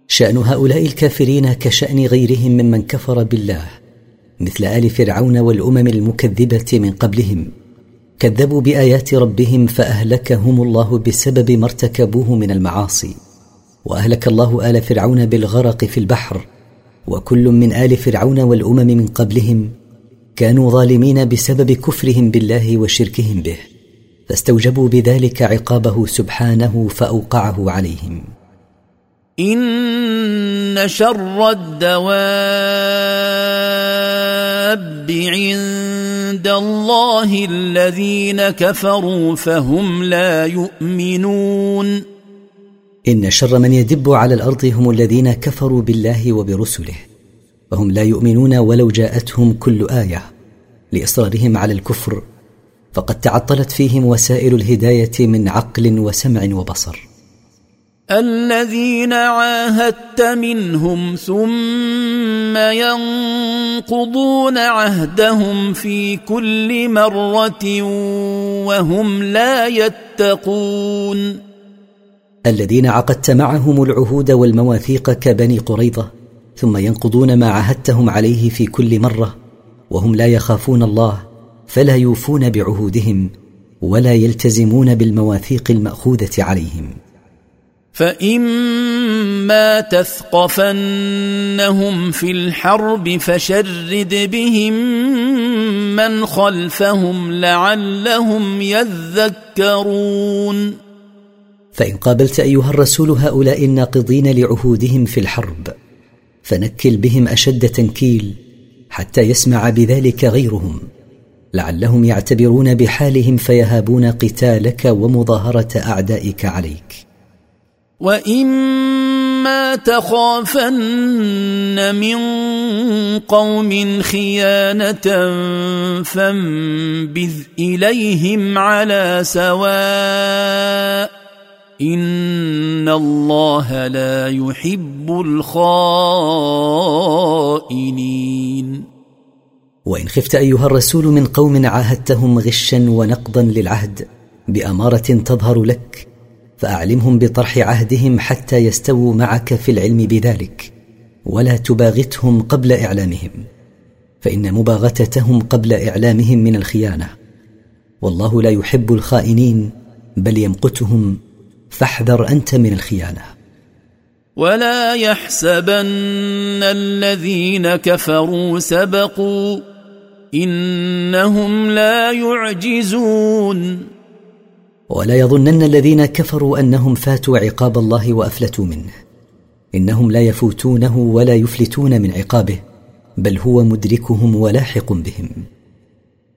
شأن هؤلاء الكافرين كشأن غيرهم ممن كفر بالله. مثل آل فرعون والأمم المكذبة من قبلهم. كذبوا بآيات ربهم فأهلكهم الله بسبب ما ارتكبوه من المعاصي. وأهلك الله آل فرعون بالغرق في البحر. وكل من آل فرعون والأمم من قبلهم كانوا ظالمين بسبب كفرهم بالله وشركهم به. فاستوجبوا بذلك عقابه سبحانه فأوقعه عليهم. إن شر الدواب عند الله الذين كفروا فهم لا يؤمنون. ان شر من يدب على الأرض هم الذين كفروا بالله وبرسله. فهم لا يؤمنون ولو جاءتهم كل إيه لاصرارهم على الكفر. فقد تعطلت فيهم وسائل الهدايه من عقل وسمع وبصر. الذين عاهدت منهم ثم ينقضون عهدهم في كل مرة وهم لا يتقون. الذين عقدت معهم العهود والمواثيق كبني قريظة ثم ينقضون ما عهدتهم عليه في كل مرة وهم لا يخافون الله فلا يوفون بعهودهم ولا يلتزمون بالمواثيق المأخوذة عليهم. فإما تثقفنهم في الحرب فشرد بهم من خلفهم لعلهم يذكرون فإن قابلت أيها الرسول هؤلاء الناقضين لعهودهم في الحرب فنكل بهم أشد تنكيل حتى يسمع بذلك غيرهم. لعلهم يعتبرون بحالهم فيهابون قتالك ومظاهرة أعدائك عليك. واما تخافن من قوم خيانه فانبذ اليهم على سواء ان الله لا يحب الخائنين وان خفت ايها الرسول من قوم عاهدتهم غشا ونقضا للعهد باماره تظهر لك فأعلمهم بطرح عهدهم حتى يستووا معك في العلم بذلك ولا تباغتهم قبل إعلامهم فإن مباغتتهم قبل إعلامهم من الخيانة. والله لا يحب الخائنين بل يمقتهم فاحذر أنت من الخيانة. ولا يحسبن الذين كفروا سبقوا إنهم لا يعجزون. ولا يظنن الذين كفروا أنهم فاتوا عقاب الله وأفلتوا منه. إنهم لا يفوتونه ولا يفلتون من عقابه بل هو مدركهم ولاحق بهم.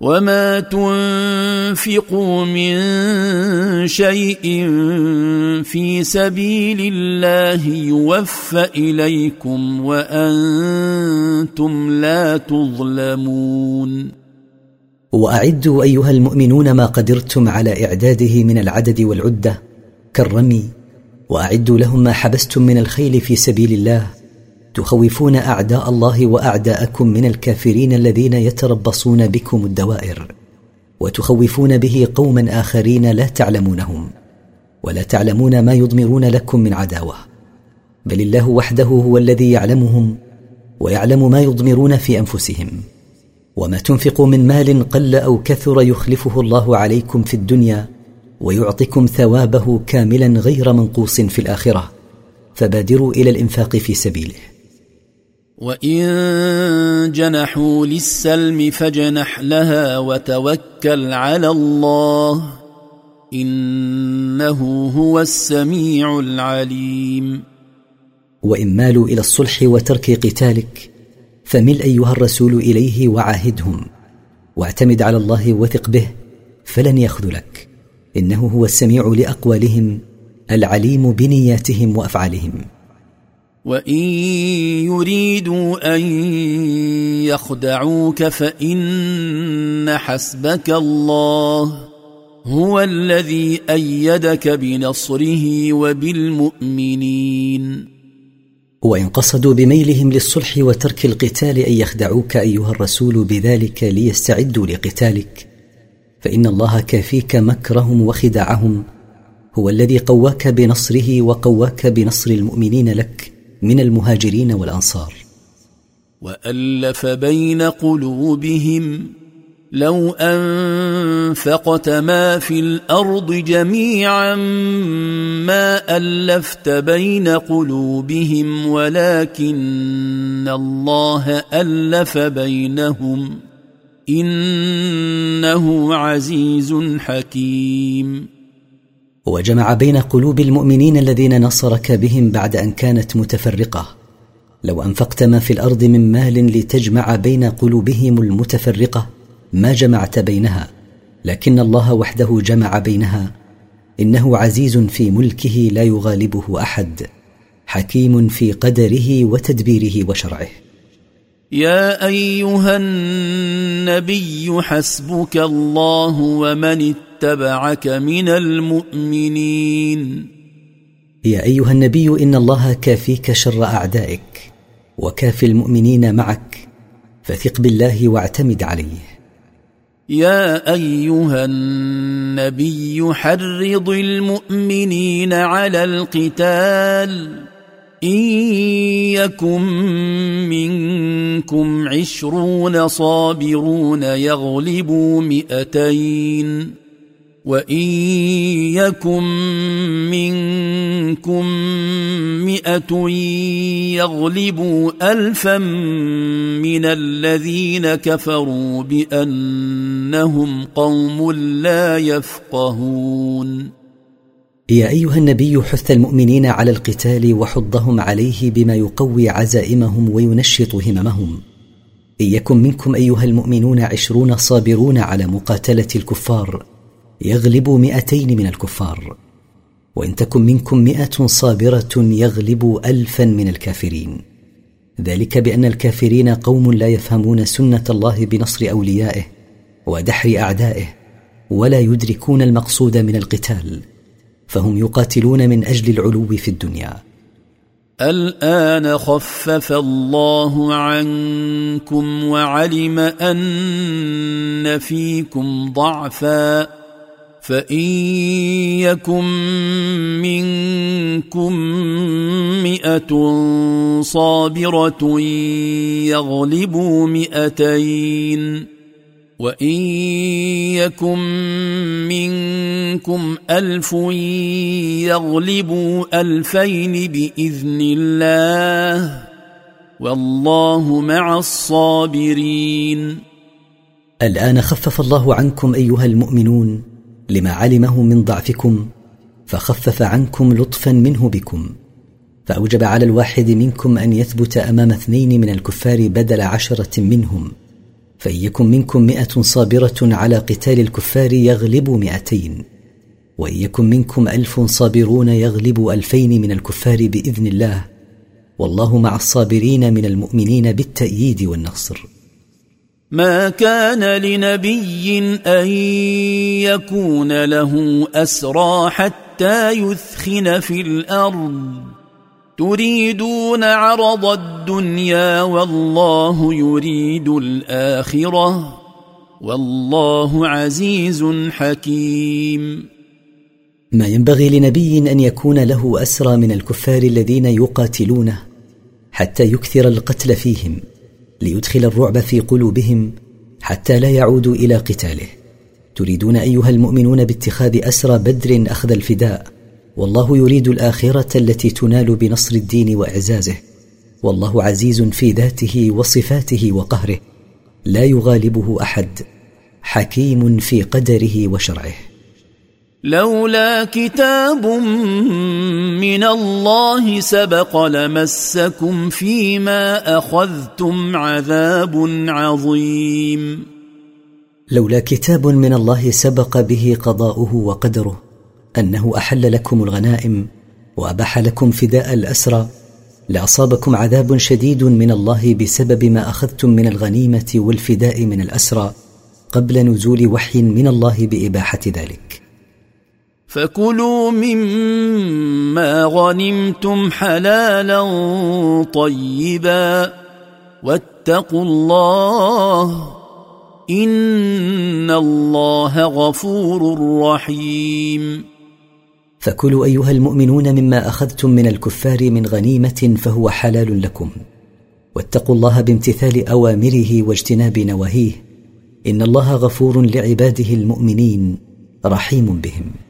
وما تنفقوا من شيء في سبيل الله يوفى اليكم وأنتم لا تظلمون واعدوا ايها المؤمنون ما قدرتم على اعداده من العدد والعده كالرمي. واعدوا لهم ما حبستم من الخيل في سبيل الله. تخوفون أعداء الله وأعداءكم من الكافرين الذين يتربصون بكم الدوائر وتخوفون به قوما آخرين لا تعلمونهم ولا تعلمون ما يضمرون لكم من عداوة بل الله وحده هو الذي يعلمهم ويعلم ما يضمرون في أنفسهم وما تنفقوا من مال قل أو كثر يخلفه الله عليكم في الدنيا ويعطكم ثوابه كاملا غير منقوص في الآخرة فبادروا إلى الإنفاق في سبيله. وان جنحوا للسلم فجنح لها وتوكل على الله انه هو السميع العليم وان مالوا إلى الصلح وترك قتالك فمل ايها الرسول اليه وعاهدهم واعتمد على الله وثق به فلن يخذلك انه هو السميع لاقوالهم العليم بنياتهم وافعالهم وان يريدوا ان يخدعوك فان حسبك الله هو الذي إيدك بنصره وبالمؤمنين. وان قصدوا بميلهم للصلح وترك القتال ان يخدعوك ايها الرسول بذلك ليستعدوا لقتالك. فان الله كافيك مكرهم وخداعهم هو الذي قواك بنصره وقواك بنصر المؤمنين لك. من المهاجرين والأنصار. وألف بين قلوبهم لو أنفقت ما في الأرض جميعا ما ألفت بين قلوبهم ولكن الله ألف بينهم. إنه عزيز حكيم. وجمع بين قلوب المؤمنين الذين نصرك بهم بعد أن كانت متفرقة. لو أنفقت ما في الأرض من مال لتجمع بين قلوبهم المتفرقة ما جمعت بينها. لكن الله وحده جمع بينها. إنه عزيز في ملكه لا يغالبه أحد. حكيم في قدره وتدبيره وشرعه. يا أيها النبي حسبك الله ومن من المؤمنين. يا أيها النبي إن الله كافيك شر أعدائك وكافي المؤمنين معك فثق بالله واعتمد عليه. يا أيها النبي حرض المؤمنين على القتال. إن يكن منكم عشرون صابرون يغلبوا مئتين. وان يكن منكم مئه يغلبوا الفا من الذين كفروا بانهم قوم لا يفقهون يا ايها النبي حث المؤمنين على القتال وحضهم عليه بما يقوي عزائمهم وينشط هممهم. ان يكن منكم ايها المؤمنون عشرون صابرون على مقاتله الكفار. يغلب مئتين من الكفار وإن تكن منكم مئة صابرة يغلب الفا من الكافرين. ذلك بأن الكافرين قوم لا يفهمون سنة الله بنصر أوليائه ودحر أعدائه ولا يدركون المقصود من القتال فهم يقاتلون من أجل العلو في الدنيا. الآن خفف الله عنكم وعلم أن فيكم ضعفا. فان يكن منكم مئه صابره يغلبوا مئتين وان يكن منكم الف يغلبوا الفين باذن الله والله مع الصابرين الآن خفف الله عنكم أيها المؤمنون لما علمه من ضعفكم فخفف عنكم لطفا منه بكم. فأوجب على الواحد منكم أن يثبت أمام اثنين من الكفار بدل عشرة منهم. فان يكن منكم مائه صابرة على قتال الكفار يغلبوا مائتين وان يكن منكم ألف صابرون يغلبوا ألفين من الكفار بإذن الله. والله مع الصابرين من المؤمنين بالتأييد والنصر. ما كان لنبي أن يكون له أسرى حتى يثخن في الأرض. تريدون عرض الدنيا والله يريد الآخرة. والله عزيز حكيم. ما ينبغي لنبي أن يكون له أسرى من الكفار الذين يقاتلونه حتى يكثر القتل فيهم. ليدخل الرعب في قلوبهم حتى لا يعودوا إلى قتاله. تريدون أيها المؤمنون باتخاذ أسرى بدر أخذ الفداء والله يريد الآخرة التي تنال بنصر الدين وإعزازه. والله عزيز في ذاته وصفاته وقهره لا يغالبه أحد حكيم في قدره وشرعه. لولا كتاب من الله سبق لمسكم فيما أخذتم عذاب عظيم. لولا كتاب من الله سبق به قضاؤه وقدره أنه أحل لكم الغنائم وأباح لكم فداء الأسرى لأصابكم عذاب شديد من الله بسبب ما أخذتم من الغنيمة والفداء من الأسرى قبل نزول وحي من الله بإباحة ذلك. فكلوا مما غنمتم حلالا طيبا واتقوا الله إن الله غفور رحيم. فكلوا أيها المؤمنون مما أخذتم من الكفار من غنيمة فهو حلال لكم. واتقوا الله بامتثال أوامره واجتناب نواهيه. إن الله غفور لعباده المؤمنين رحيم بهم.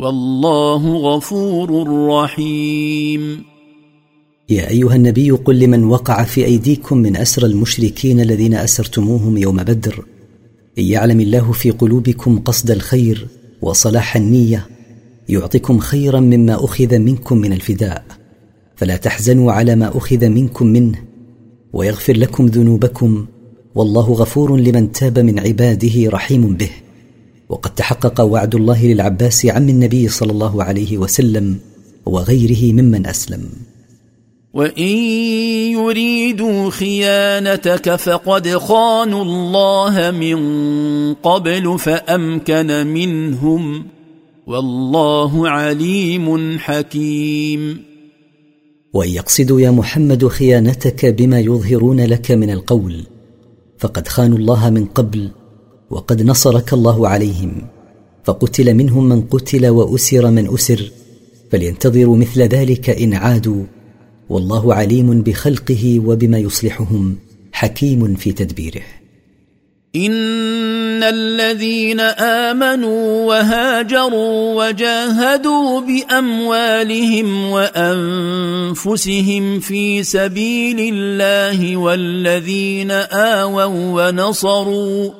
والله غفور رحيم. يا أيها النبي قل لمن وقع في أيديكم من اسرى المشركين الذين أسرتموهم يوم بدر إن يعلم الله في قلوبكم قصد الخير وصلاح النية يعطكم خيرا مما أخذ منكم من الفداء فلا تحزنوا على ما أخذ منكم منه ويغفر لكم ذنوبكم والله غفور لمن تاب من عباده رحيم به. وقد تحقق وعد الله للعباس عم النبي صلى الله عليه وسلم وغيره ممن أسلم. وإن يريدوا خيانتك فقد خانوا الله من قبل فأمكن منهم والله عليم حكيم. وإن يقصدوا يا محمد خيانتك بما يظهرون لك من القول فقد خانوا الله من قبل وقد نصرك الله عليهم. فقتل منهم من قتل وأسر من أسر. فلينتظروا مثل ذلك إن عادوا. والله عليم بخلقه وبما يصلحهم. حكيم في تدبيره. إن الذين آمنوا وهاجروا وجاهدوا بأموالهم وأنفسهم في سبيل الله والذين آووا ونصروا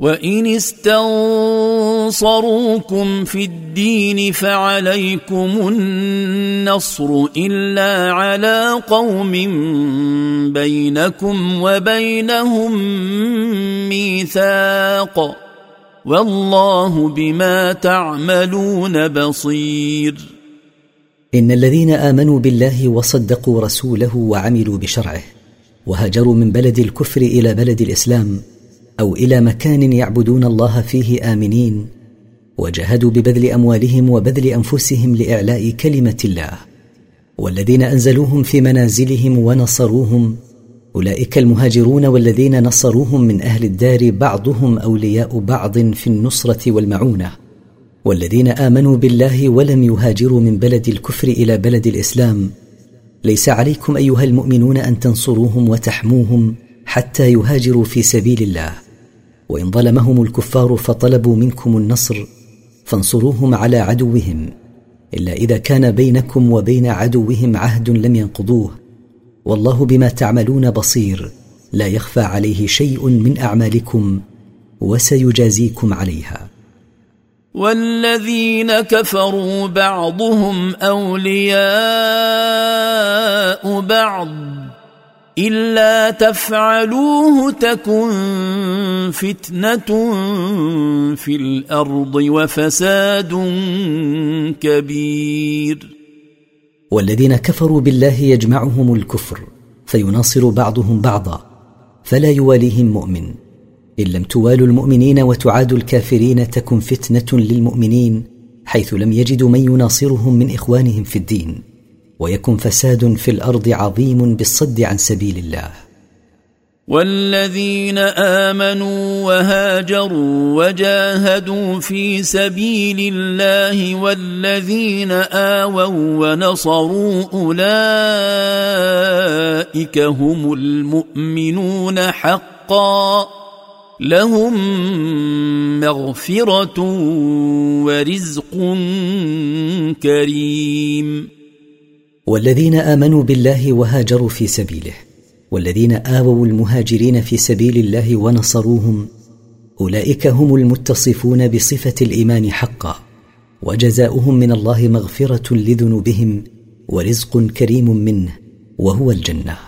وإن استنصروا نصروكم في الدين فعليكم النصر الا على قوم بينكم وبينهم ميثاق والله بما تعملون بصير ان الذين امنوا بالله وصدقوا رسوله وعملوا بشرعه وهاجروا من بلد الكفر إلى بلد الاسلام أو إلى مكان يعبدون الله فيه آمنين. وجاهدوا ببذل أموالهم وبذل أنفسهم لإعلاء كلمة الله. والذين أنزلوهم في منازلهم ونصروهم. أولئك المهاجرون والذين نصروهم من أهل الدار بعضهم أولياء بعض في النصرة والمعونة. والذين آمنوا بالله ولم يهاجروا من بلد الكفر إلى بلد الإسلام. ليس عليكم أيها المؤمنون أن تنصروهم وتحموهم حتى يهاجروا في سبيل الله. وإن ظلمهم الكفار فطلبوا منكم النصر فانصروهم على عدوهم إلا إذا كان بينكم وبين عدوهم عهد لم ينقضوه والله بما تعملون بصير لا يخفى عليه شيء من أعمالكم وسيجازيكم عليها. والذين كفروا بعضهم أولياء بعض إلا تفعلوه تكن فتنة في الأرض وفساد كبير. والذين كفروا بالله يجمعهم الكفر فيناصر بعضهم بعضا فلا يواليهم مؤمن. إن لم توالوا المؤمنين وتعادوا الكافرين تكن فتنة للمؤمنين حيث لم يجدوا من يناصرهم من إخوانهم في الدين. ويكن فساد في الأرض عظيم بالصد عن سبيل الله. والذين آمنوا وهاجروا وجاهدوا في سبيل الله والذين آووا ونصروا أولئك هم المؤمنون حقا. لهم مغفرة ورزق كريم. والذين آمنوا بالله وهاجروا في سبيله والذين آووا المهاجرين في سبيل الله ونصروهم أولئك هم المتصفون بصفة الإيمان حقا وجزاؤهم من الله مغفرة لذنوبهم ورزق كريم منه وهو الجنة.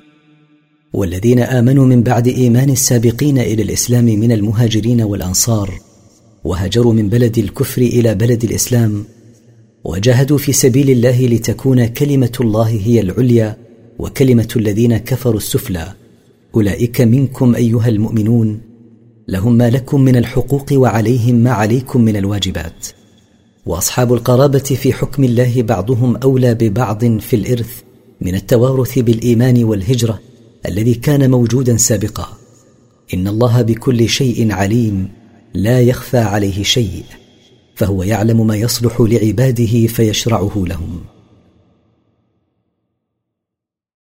والذين آمنوا من بعد إيمان السابقين إلى الإسلام من المهاجرين والأنصار وهاجروا من بلد الكفر إلى بلد الإسلام وجاهدوا في سبيل الله لتكون كلمة الله هي العليا وكلمة الذين كفروا السفلى. أولئك منكم أيها المؤمنون لهم ما لكم من الحقوق وعليهم ما عليكم من الواجبات. وأصحاب القرابة في حكم الله بعضهم أولى ببعض في الإرث من التوارث بالإيمان والهجرة. الذي كان موجودا سابقا. إن الله بكل شيء عليم لا يخفى عليه شيء فهو يعلم ما يصلح لعباده فيشرعه لهم.